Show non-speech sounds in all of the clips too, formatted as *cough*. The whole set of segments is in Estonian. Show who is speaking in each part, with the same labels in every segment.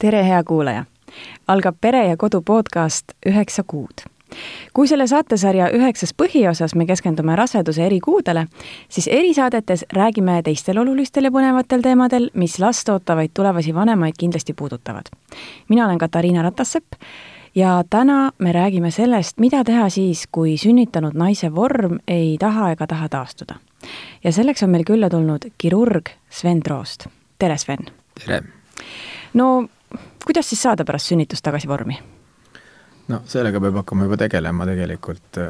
Speaker 1: tere, hea kuulaja! algab Pere ja Kodu podcast Üheksa kuud. kui selle saatesarja üheksas põhiosas me keskendume raseduse erikuudele, siis erisaadetes räägime teistel olulistel ja põnevatel teemadel, mis last ootavaid tulevasi vanemaid kindlasti puudutavad. mina olen Katariina Ratassepp ja täna me räägime sellest, mida teha siis, kui sünnitanud naise vorm ei taha ega taha taastuda. ja selleks on meil külla tulnud kirurg Sven Troost. tere, Sven!
Speaker 2: tere!
Speaker 1: no kuidas siis saada pärast sünnitust tagasi vormi?
Speaker 2: no sellega peab hakkama juba tegelema tegelikult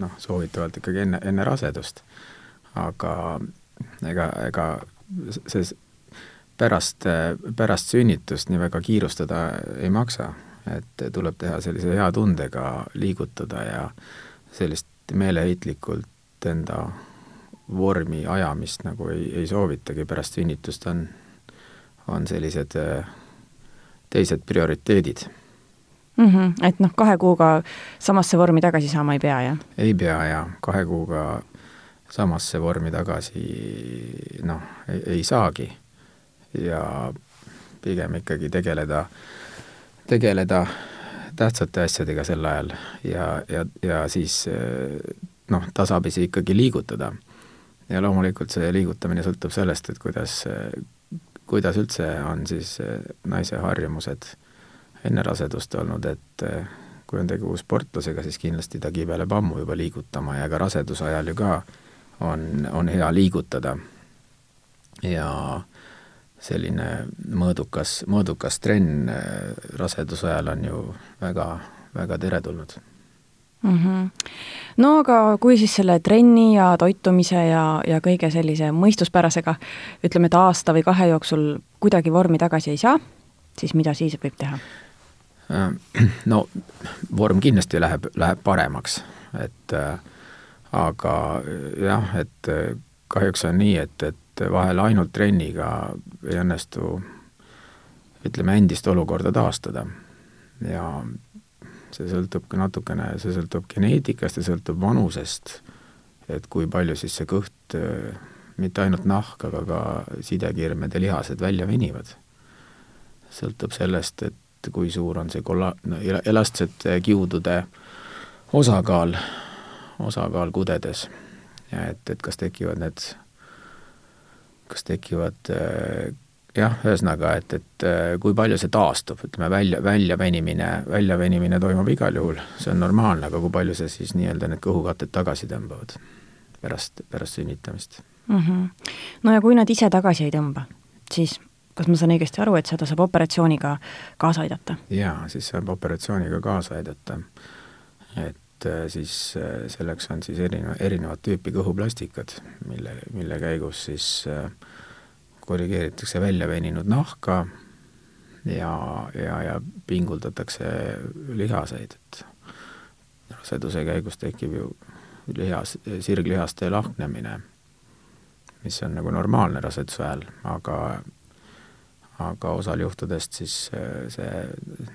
Speaker 2: noh, soovitavalt ikkagi enne, enne rasedust. aga ega, ega see pärast, pärast sünnitust nii väga kiirustada ei maksa, et tuleb teha sellise hea tundega liigutada ja sellist meeleheitlikult enda vormi ajamist nagu ei, ei soovitagi, pärast sünnitust on, on sellised äh, teised prioriteedid
Speaker 1: mm. -hmm. et noh, kahe kuuga samasse vormi tagasi saama ei pea, jah?
Speaker 2: ei pea jaa, kahe kuuga samasse vormi tagasi noh, ei saagi. ja pigem ikkagi tegeleda, tegeleda tähtsate asjadega sel ajal ja, ja, ja siis noh, tasapisi ikkagi liigutada. ja loomulikult see liigutamine sõltub sellest, et kuidas kuidas üldse on siis eh, naise harjumused enne rasedust olnud, et eh, kui on tegu sportlasega, siis kindlasti ta kibeleb ammu juba liigutama ja ka raseduse ajal ju ka on, on hea liigutada. ja selline mõõdukas, mõõdukas trenn eh, raseduse ajal on ju väga, väga teretulnud
Speaker 1: mm. -hmm. no aga kui siis selle trenni ja toitumise ja, ja kõige sellise mõistuspärasega ütleme, et aasta või kahe jooksul kuidagi vormi tagasi ei saa, siis mida siis võib teha?
Speaker 2: Äh, *clears throat* no vorm kindlasti läheb, läheb paremaks, et äh, aga jah, et äh, kahjuks on nii, et, et vahel ainult trenniga ei õnnestu ütleme, endist olukorda taastada ja see sõltub ka natukene, see sõltub geneetikast ja sõltub vanusest, et kui palju siis see kõht, mitte ainult nahk, aga ka sidekirmed ja lihased välja venivad. sõltub sellest, et kui suur on see kolla-, no elastsete kiudude osakaal, osakaal kudedes ja et, et kas tekivad need, kas tekivad jah, ühesõnaga, et, et äh, kui palju see taastub, ütleme välja, väljavenimine, väljavenimine toimub igal juhul, see on normaalne, aga kui palju see siis nii-öelda need kõhukatted tagasi tõmbavad pärast, pärast sünnitamist
Speaker 1: mm. -hmm. no ja kui nad ise tagasi ei tõmba, siis kas ma saan õigesti aru, et seda saab operatsiooniga kaasa aidata?
Speaker 2: jaa, siis saab operatsiooniga kaasa aidata. et äh, siis äh, selleks on siis erineva, erinevat tüüpi kõhuplastikad, mille, mille käigus siis äh, korrigeeritakse välja veninud nahka ja, ja, ja pinguldatakse lihaseid, et raseduse käigus tekib ju lihas, sirglihaste lahknemine, mis on nagu normaalne raseduse ajal, aga aga osal juhtudest siis äh, see,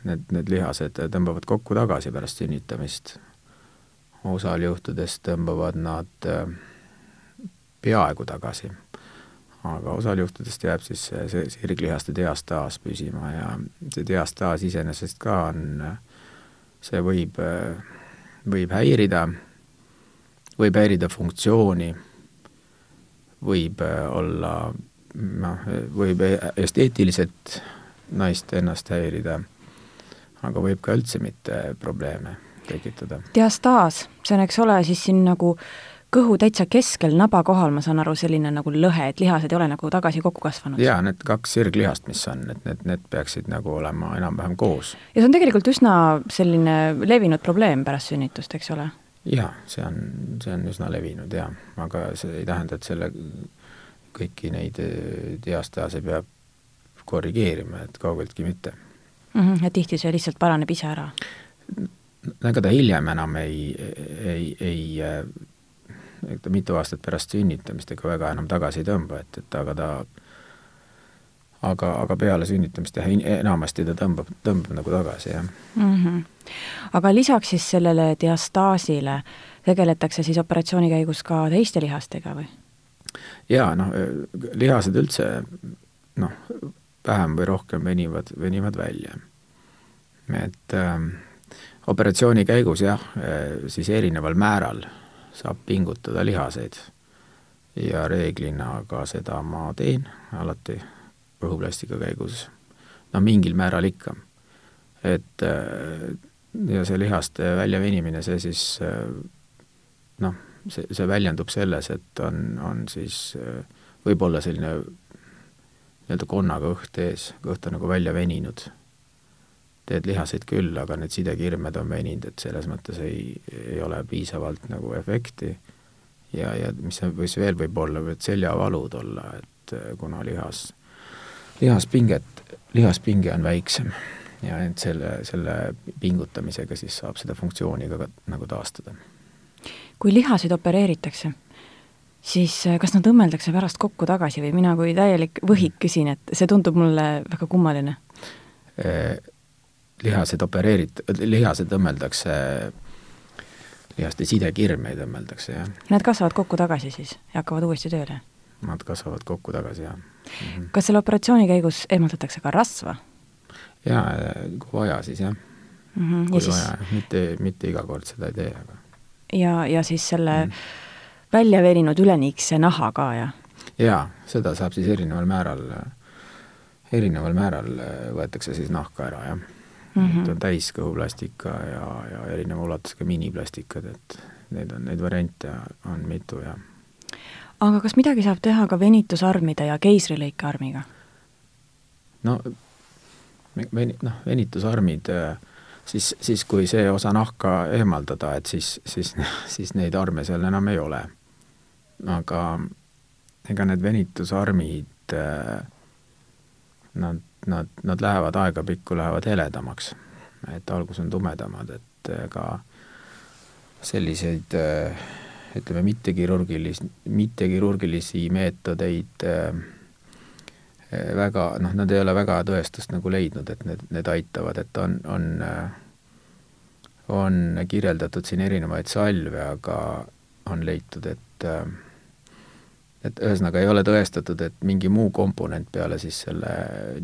Speaker 2: need, need lihased tõmbavad kokku tagasi pärast sünnitamist. osal juhtudest tõmbavad nad äh, peaaegu tagasi aga osal juhtudest jääb siis see, sirglihaste diastaas püsima ja see diastaas iseenesest ka on, see võib, võib häirida, võib häirida funktsiooni, võib olla noh, võib esteetiliselt naist ennast häirida, aga võib ka üldse mitte probleeme tekitada.
Speaker 1: diastaas, see on, eks ole, siis siin nagu äh, kõhu täitsa keskel, naba kohal, ma saan aru, selline nagu lõhe, et lihased ei ole nagu tagasi kokku kasvanud?
Speaker 2: jaa, need kaks sirglihast, mis on, et need, need peaksid nagu olema enam-vähem koos.
Speaker 1: ja see on tegelikult üsna selline levinud probleem pärast sünnitust, eks ole?
Speaker 2: jaa, see on, see on üsna levinud jaa, aga see ei tähenda, et selle, kõiki neid eh, diastaase peab korrigeerima, et kaugeltki mitte
Speaker 1: mm. -hmm, ja tihti see lihtsalt paraneb ise ära?
Speaker 2: ega ta hiljem enam ei, ei, ei ta mitu aastat pärast sünnitamist ega väga enam tagasi ei tõmba, et, et aga ta aga, aga peale sünnitamist jah, enamasti ta tõmbab, tõmbab nagu tagasi, jah
Speaker 1: mm. -hmm. aga lisaks siis sellele diastaasile tegeletakse siis operatsiooni käigus ka teiste lihastega või?
Speaker 2: jaa, noh, lihased üldse noh, vähem või rohkem venivad, venivad välja. et äh, operatsiooni käigus jah, siis erineval määral saab pingutada lihaseid ja reeglina ka seda ma teen alati kõhuplastika käigus, no mingil määral ikka. et ja see lihaste väljavenimine, see siis noh, see, see väljendub selles, et on, on siis võib-olla selline nii-öelda konnaga õht ees, kõht on nagu välja veninud. Teed lihaseid küll, aga need sidekirmed on veninud, et selles mõttes ei, ei ole piisavalt nagu efekti ja, ja mis, mis veel võib olla, võivad seljavalud olla, et kuna lihas, lihaspinget, lihaspinge on väiksem ja et selle, selle pingutamisega siis saab seda funktsiooni ka nagu taastada.
Speaker 1: kui lihaseid opereeritakse, siis äh, kas nad õmmeldakse pärast kokku tagasi või mina kui täielik võhik küsin, et see tundub mulle väga kummaline?
Speaker 2: Äh, lihased opereerit-, lihased õmmeldakse, lihaste sidekirmeid õmmeldakse, jah.
Speaker 1: Nad kasvavad kokku tagasi siis ja hakkavad uuesti tööle?
Speaker 2: Nad kasvavad kokku tagasi, jah mm.
Speaker 1: -hmm. kas selle operatsiooni käigus eemaldatakse ka rasva?
Speaker 2: jaa, kui vaja, siis jah mm. -hmm. kui siis... vaja, mitte, mitte iga kord seda ei tee, aga
Speaker 1: ja, ja siis selle mm. välja veninud üleniikse naha ka, jah?
Speaker 2: jaa, seda saab siis erineval määral, erineval määral võetakse siis nahka ära, jah mm. -hmm. on täiskõhuplastika ja, ja erineva ulatusega miniplastikad, et neid on, neid variante on mitu ja
Speaker 1: aga kas midagi saab teha ka venitusarmide ja keisrilõikearmiga?
Speaker 2: no veni-, noh, venitusarmid, siis, siis kui see osa nahka eemaldada, et siis, siis, siis neid arme seal enam ei ole. aga ega need venitusarmid, äh, nad, nad, nad lähevad aegapikku, lähevad heledamaks. et algus on tumedamad, et ega selliseid ütleme, mittekirurgilis-, mittekirurgilisi meetodeid äh, väga noh, nad ei ole väga tõestust nagu leidnud, et need, need aitavad, et on, on, on kirjeldatud siin erinevaid salve, aga on leitud, et et ühesõnaga ei ole tõestatud, et mingi muu komponent peale siis selle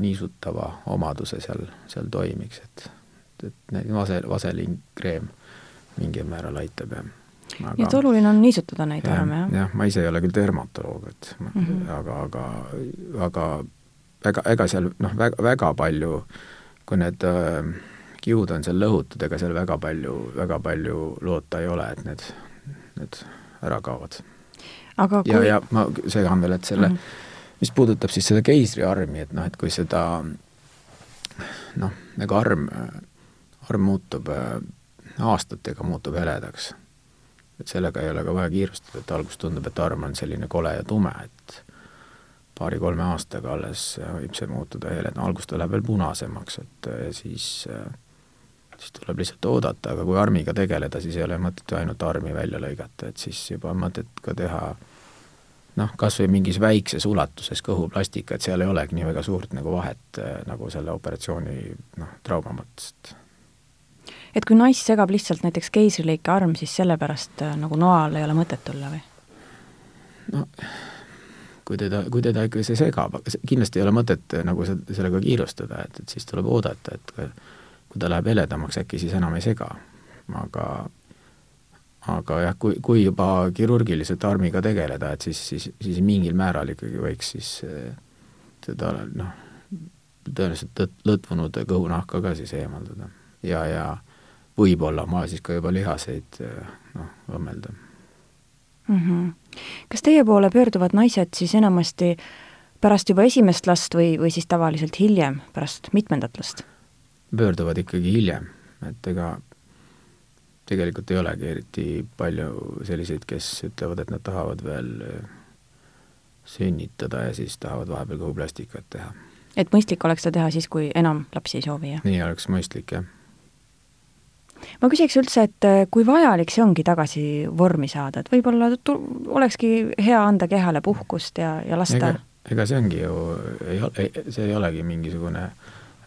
Speaker 2: niisutava omaduse seal, seal toimiks, et et neid vase, vaseliinkreem mingil määral aitab ja
Speaker 1: aga nii et oluline on niisutada neid
Speaker 2: ja,
Speaker 1: arme, jah?
Speaker 2: jah, ma ise ei ole küll dermatoloog, et mm -hmm. aga, aga, aga väga, ega seal noh, väga, väga palju, kui need äh, kiud on seal lõhutud, ega seal väga palju, väga palju loota ei ole, et need, need ära kaovad.
Speaker 1: Aga kui
Speaker 2: ja, ja ma segan veel, et selle mm, -hmm. mis puudutab siis seda keisriarmi, et noh, et kui seda noh, nagu arm, arm muutub äh, aastatega, muutub heledaks, et sellega ei ole ka vaja kiirustada, et alguses tundub, et arm on selline kole ja tume, et paari-kolme aastaga alles võib see muutuda heleda, alguses ta läheb veel punasemaks, et siis, siis tuleb lihtsalt oodata, aga kui armiga tegeleda, siis ei ole mõtet ju ainult armi välja lõigata, et siis juba on mõtet ka teha noh, kas või mingis väikses ulatuses kõhuplastika, et seal ei olegi nii väga suurt nagu vahet nagu selle operatsiooni noh, trauma mõttes, et
Speaker 1: et kui naist segab lihtsalt näiteks keisrilõike arm, siis sellepärast nagu noal ei ole mõtet tulla või?
Speaker 2: no kui teda, kui teda ikka see segab, kindlasti ei ole mõtet eh, nagu sellega kiirustada, et, et siis tuleb oodata, et kui ta läheb heledamaks, äkki siis enam ei sega. aga, aga jah, kui, kui juba kirurgiliselt armiga tegeleda, et siis, siis, siis mingil määral ikkagi võiks siis eh, seda noh, tõenäoliselt lõtvunud kõhunahka ka siis eemaldada ja, ja võib-olla ma siis ka juba lihaseid eh, noh, õmmelda
Speaker 1: mm. -hmm. kas teie poole pöörduvad naised siis enamasti pärast juba esimest last või, või siis tavaliselt hiljem, pärast mitmendat last?
Speaker 2: Pöörduvad ikkagi hiljem, et ega tegelikult ei olegi eriti palju selliseid, kes ütlevad, et nad tahavad veel äh, sünnitada ja siis tahavad vahepeal kõhuplastikat teha.
Speaker 1: et mõistlik oleks seda teha siis, kui enam lapsi ei soovi, jah?
Speaker 2: nii oleks mõistlik, jah
Speaker 1: ma küsiks üldse, et äh, kui vajalik see ongi tagasi vormi saada, et võib-olla olekski hea anda kehale puhkust ja, ja lasta
Speaker 2: ega, ega see ongi ju, ei ole, see ei olegi mingisugune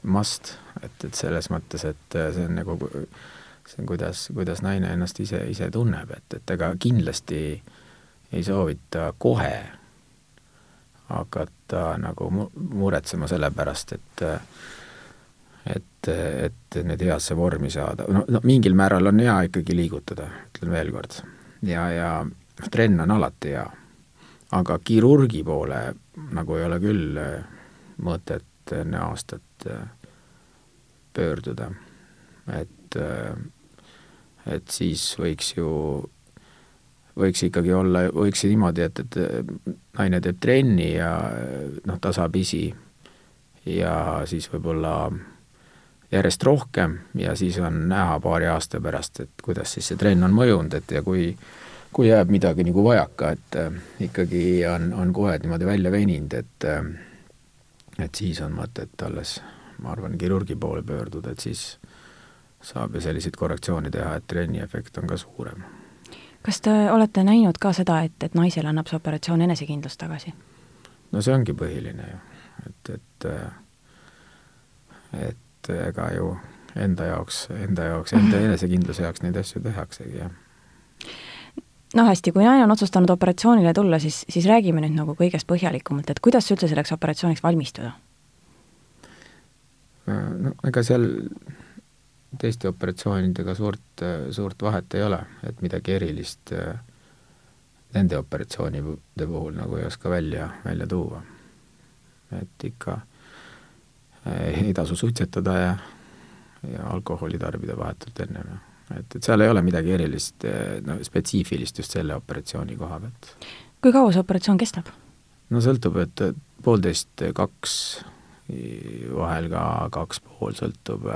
Speaker 2: must, et, et selles mõttes, et äh, see on nagu, see on kuidas, kuidas naine ennast ise, ise tunneb, et, et ega kindlasti ei soovita kohe hakata nagu mu-, muretsema selle pärast, et et, et nüüd heasse vormi saada, no, no mingil määral on hea ikkagi liigutada, ütlen veel kord. ja, ja trenn on alati hea. aga kirurgi poole nagu ei ole küll mõtet enne aastat pöörduda. et, et siis võiks ju, võiks ikkagi olla, võiks niimoodi, et, et naine teeb trenni ja noh, tasapisi ja siis võib-olla järjest rohkem ja siis on näha paari aasta pärast, et kuidas siis see trenn on mõjunud, et ja kui kui jääb midagi nagu vajaka, et äh, ikkagi on, on kohe niimoodi välja veninud, et äh, et siis on mõtet alles, ma arvan, kirurgi poole pöörduda, et siis saab ju selliseid korrektsioone teha, et trenni efekt on ka suurem.
Speaker 1: kas te olete näinud ka seda, et, et naisele annab see operatsioon enesekindlust tagasi?
Speaker 2: no see ongi põhiline ju, et, et et ega ju enda jaoks, enda jaoks, enda *laughs* enesekindluse jaoks neid asju tehaksegi, jah
Speaker 1: no hästi, kui naine on otsustanud operatsioonile tulla, siis, siis räägime nüüd nagu kõigest põhjalikumalt, et kuidas üldse selleks operatsiooniks valmistuda?
Speaker 2: no ega seal teiste operatsioonidega suurt, suurt vahet ei ole, et midagi erilist nende operatsioonide puhul nagu ei oska välja, välja tuua. et ikka ei tasu suitsetada ja, ja alkoholi tarbida vahetult ennem. Et, et seal ei ole midagi erilist, no spetsiifilist just selle operatsiooni koha pealt.
Speaker 1: kui kaua see operatsioon kestab?
Speaker 2: no sõltub, et poolteist, kaks, vahel ka kaks pool, sõltub,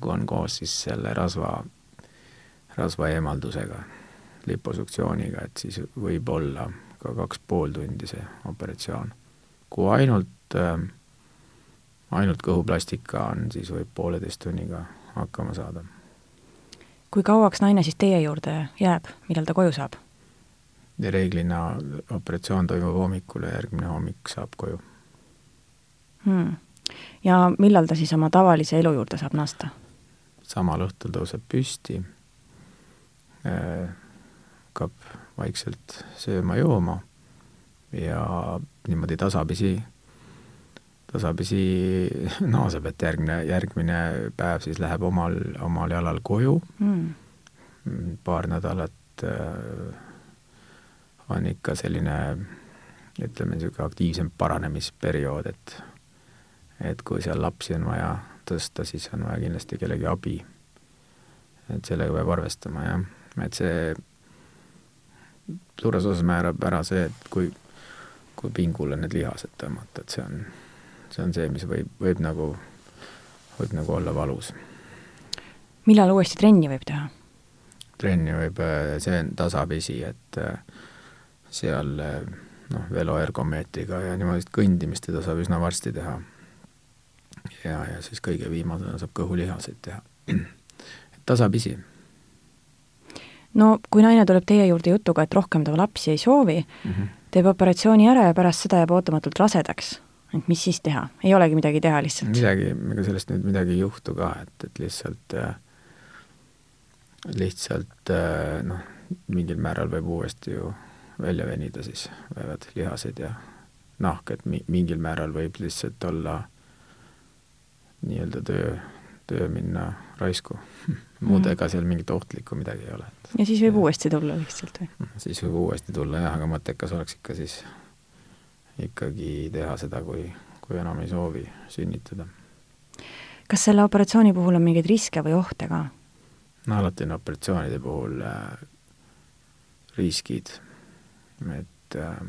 Speaker 2: kui on koos siis selle rasva, rasva eemaldusega, liposuktsiooniga, et siis võib olla ka kaks pool tundi see operatsioon. kui ainult äh, ainult kõhuplastika on, siis võib pooleteist tunniga hakkama saada.
Speaker 1: Kui kauaks naine siis teie juurde jääb, millal ta koju saab?
Speaker 2: reeglina operatsioon toimub hommikul ja järgmine hommik saab koju
Speaker 1: hmm.. ja millal ta siis oma tavalise elu juurde saab naasta?
Speaker 2: samal õhtul tõuseb püsti äh,, hakkab vaikselt sööma-jooma ja niimoodi tasapisi tasapisi *laughs* naaseb, et järgmine, järgmine päev siis läheb omal, omal jalal koju mm., paar nädalat äh, on ikka selline ütleme, niisugune aktiivsem paranemisperiood, et et kui seal lapsi on vaja tõsta, siis on vaja kindlasti kellegi abi. et sellega peab arvestama, jah, et see suures osas määrab ära see, et kui, kui pingule need lihased tõmmata, et see on see on see, mis võib, võib nagu, võib nagu olla valus.
Speaker 1: millal uuesti trenni võib teha?
Speaker 2: trenni võib, äh, see on tasapisi, et äh, seal äh, noh, veloergomeetriga ja niimoodi kõndimist teda saab üsna varsti teha. ja, ja siis kõige viimasena saab kõhulihaseid teha. *clears throat* tasapisi.
Speaker 1: no kui naine tuleb teie juurde jutuga, et rohkem ta lapsi ei soovi mm, -hmm. teeb operatsiooni ära ja pärast seda jääb ootamatult rasedaks et mis siis teha, ei olegi midagi teha lihtsalt?
Speaker 2: midagi, ega sellest nüüd midagi ei juhtu ka, et, et lihtsalt äh, lihtsalt äh, noh, mingil määral võib uuesti ju välja venida siis, võivad lihased ja nahk, et mi-, mingil määral võib lihtsalt olla nii-öelda töö, töö minna raisku *laughs* muud mm. ega seal mingit ohtlikku midagi ei ole.
Speaker 1: ja siis võib ja. uuesti tulla lihtsalt või?
Speaker 2: siis võib uuesti tulla jah, aga mõttekas oleks ikka siis ikkagi teha seda, kui, kui enam ei soovi sünnitada.
Speaker 1: kas selle operatsiooni puhul on mingeid riske või ohte ka?
Speaker 2: no alati on operatsioonide puhul äh, riskid, et äh,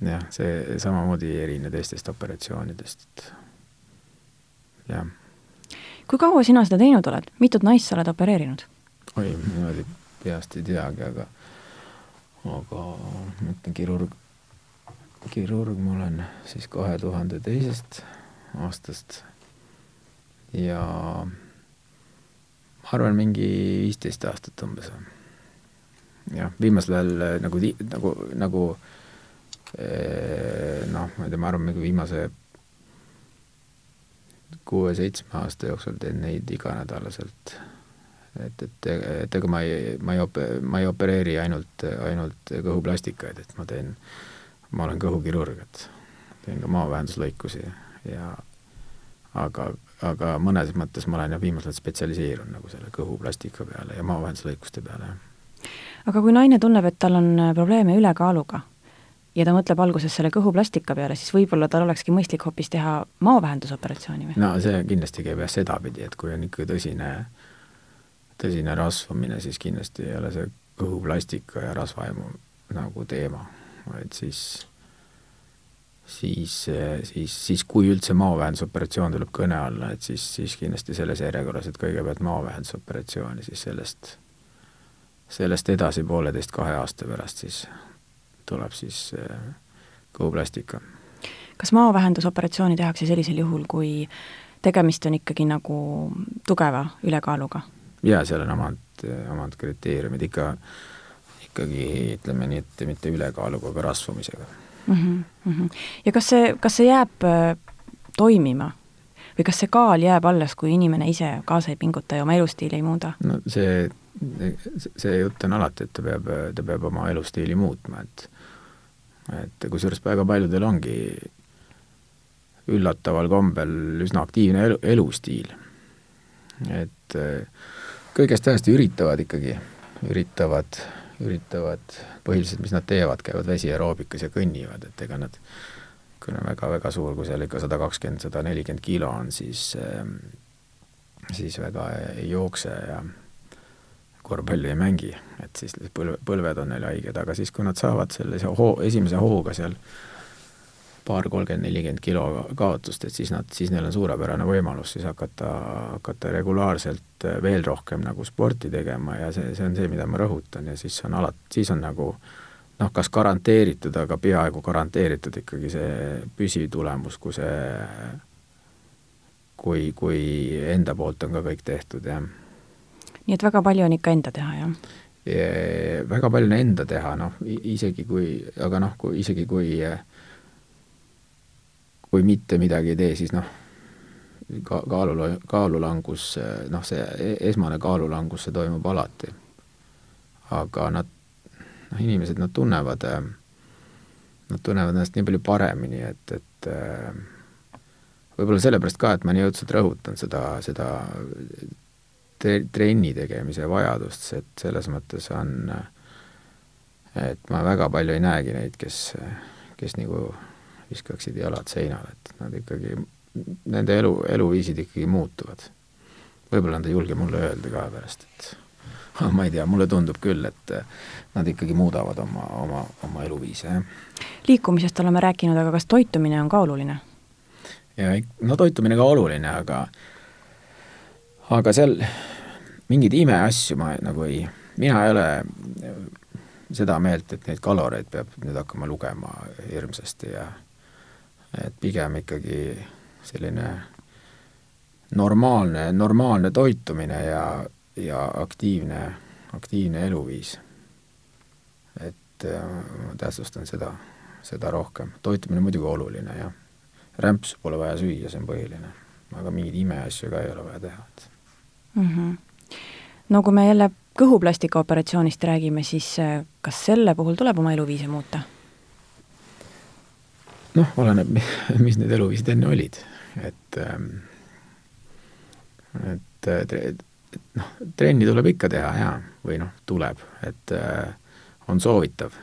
Speaker 2: jah, see samamoodi ei erine teistest operatsioonidest, et jah.
Speaker 1: kui kaua sina seda teinud oled, mitut naist sa oled opereerinud?
Speaker 2: oi, niimoodi peast ei teagi, aga aga ma ütlen, kirurg kirurg ma olen siis kahe tuhande teisest aastast ja ma arvan, mingi viisteist aastat umbes. jah, viimasel ajal äh, nagu, nagu, nagu äh, noh, ma ei tea, ma arvan, nagu viimase kuue-seitsme aasta jooksul teen neid iganädalaselt. et, et, et ega ma ei, ma ei op-, ma ei opereeri ainult, ainult kõhuplastikaid, et ma teen äh, ma olen kõhukirurg, et teen ka maavähenduslõikusi ja aga, aga mõnes mõttes ma olen jah viimasel ajal spetsialiseerunud nagu selle kõhuplastika peale ja maavähenduslõikuste peale, jah.
Speaker 1: aga kui naine tunneb, et tal on äh, probleeme ülekaaluga ja ta mõtleb alguses selle kõhuplastika peale, siis võib-olla tal olekski mõistlik hoopis teha maavähendusoperatsiooni või?
Speaker 2: no see kindlasti käib jah sedapidi, et kui on ikkagi tõsine, tõsine rasvumine, siis kindlasti ei ole see kõhuplastika ja rasvaimu nagu teema, vaid siis siis, siis, siis kui üldse maavähendusoperatsioon tuleb kõne alla, et siis, siis kindlasti selles järjekorras, et kõigepealt maavähendusoperatsioon ja siis sellest, sellest edasi pooleteist, kahe aasta pärast siis tuleb siis äh, kõhuplastika.
Speaker 1: kas maavähendusoperatsiooni tehakse sellisel juhul, kui tegemist on ikkagi nagu tugeva ülekaaluga?
Speaker 2: jaa, seal on omad, omad kriteeriumid ikka, ikkagi ütleme nii, et mitte ülekaaluga, aga rasvumisega
Speaker 1: mm. -hmm. ja kas see, kas see jääb äh, toimima või kas see kaal jääb alles, kui inimene ise kaasa ei pinguta ja oma elustiili ei muuda?
Speaker 2: no see, see jutt on alati, et ta peab, ta peab oma elustiili muutma, et et kusjuures väga paljudel ongi üllataval kombel üsna aktiivne elu, elustiil. et kõigest hästi üritavad ikkagi, üritavad üritavad, põhiliselt mis nad teevad, käivad vesiaeroobikas ja kõnnivad, et ega nad, kui on väga-väga suur, kui seal ikka sada kakskümmend, sada nelikümmend kilo on, siis ehm, siis väga ei jookse ja korvpalli ei mängi, et siis põlve, põlved on neil haiged, aga siis, kui nad saavad sellise hoo, esimese hooga seal paar kolmkümmend, nelikümmend kilo kaotust, et siis nad, siis neil on suurepärane võimalus siis hakata, hakata regulaarselt äh, veel rohkem nagu sporti tegema ja see, see on see, mida ma rõhutan ja siis on alati, siis on nagu noh, kas garanteeritud, aga peaaegu garanteeritud ikkagi see püsiv tulemus, kui see, kui, kui enda poolt on ka kõik tehtud, jah.
Speaker 1: nii et väga palju on ikka enda teha, jah?
Speaker 2: väga palju on enda teha, noh, isegi kui, aga noh, kui isegi kui äh, kui mitte midagi ei tee, siis noh, ka kaalul, kaalulangus, noh, see e-, esmane kaalulangus, see toimub alati. aga nad, noh, inimesed, nad tunnevad, nad tunnevad ennast nii palju paremini, et, et võib-olla sellepärast ka, et ma nii õudselt rõhutan seda, seda tre-, trenni tegemise vajadust, et selles mõttes on, et ma väga palju ei näegi neid, kes, kes nagu viskaksid jalad seinale, et nad ikkagi, nende elu, eluviisid ikkagi muutuvad. võib-olla nad ei julge mulle öelda ka pärast, et *laughs* ma ei tea, mulle tundub küll, et nad ikkagi muudavad oma, oma, oma eluviise, jah.
Speaker 1: liikumisest oleme rääkinud, aga kas toitumine on ka oluline?
Speaker 2: ja no toitumine ka oluline, aga aga seal mingeid imeasju ma nagu ei, mina ei ole seda meelt, et neid kaloreid peab nüüd hakkama lugema hirmsasti ja et pigem ikkagi selline normaalne, normaalne toitumine ja, ja aktiivne, aktiivne eluviis. et äh, ma tähtsustan seda, seda rohkem. toitumine muidugi oluline, jah. rämpsu pole vaja süüa, see on põhiline. aga mingeid imeasju ka ei ole vaja teha, et
Speaker 1: mm. -hmm. no kui me jälle kõhuplastika operatsioonist räägime, siis äh, kas selle puhul tuleb oma eluviise muuta?
Speaker 2: Noh, oleneb, *laughs* mis need eluviisid enne olid, et ähm, et, et noh, trenni tuleb ikka teha jaa, või noh, tuleb, et äh, on soovitav,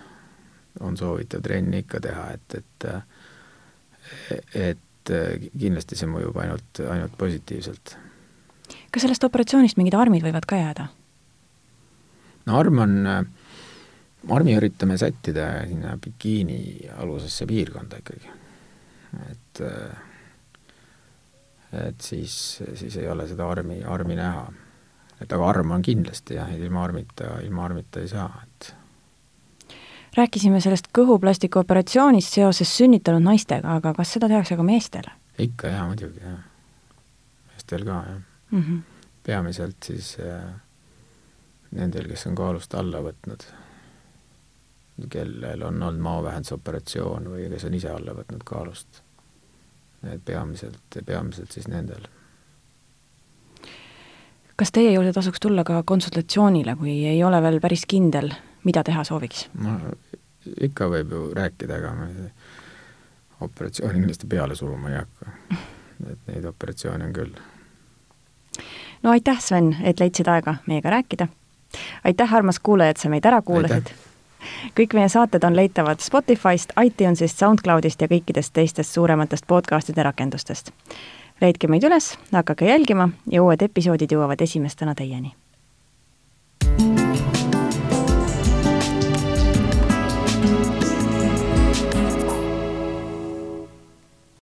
Speaker 2: on soovitav trenni ikka teha, et, et äh, et kindlasti see mõjub ainult, ainult positiivselt.
Speaker 1: kas sellest operatsioonist mingid armid võivad ka jääda?
Speaker 2: no arm on äh, armi üritame sättida sinna bikiini alusesse piirkonda ikkagi. et, et siis, siis ei ole seda armi, armi näha. et aga arm on kindlasti jah, ilma armita, ilma armita ei saa, et
Speaker 1: rääkisime sellest kõhuplastika operatsioonist seoses sünnitanud naistega, aga kas seda tehakse ka meestele?
Speaker 2: ikka jaa, muidugi jah. meestel ka jah mm. -hmm. peamiselt siis äh, nendel, kes on kaalust alla võtnud kellel on olnud maavähendusoperatsioon või kes on ise alla võtnud kaalust. et peamiselt, peamiselt siis nendel.
Speaker 1: kas teie juurde tasuks tulla ka konsultatsioonile, kui ei ole veel päris kindel, mida teha sooviks?
Speaker 2: no ikka võib ju rääkida, aga ma operatsiooni kindlasti peale suruma ei hakka. et neid operatsioone on küll.
Speaker 1: no aitäh, Sven, et leidsid aega meiega rääkida. aitäh, armas kuulaja, et sa meid ära kuulasid. Kõik meie saated on leitavad Spotify'st, iTunes'ist, SoundCloud'ist ja kõikidest teistest suurematest podcast'ide rakendustest. leidke meid üles, hakake jälgima ja uued episoodid jõuavad esimestena teieni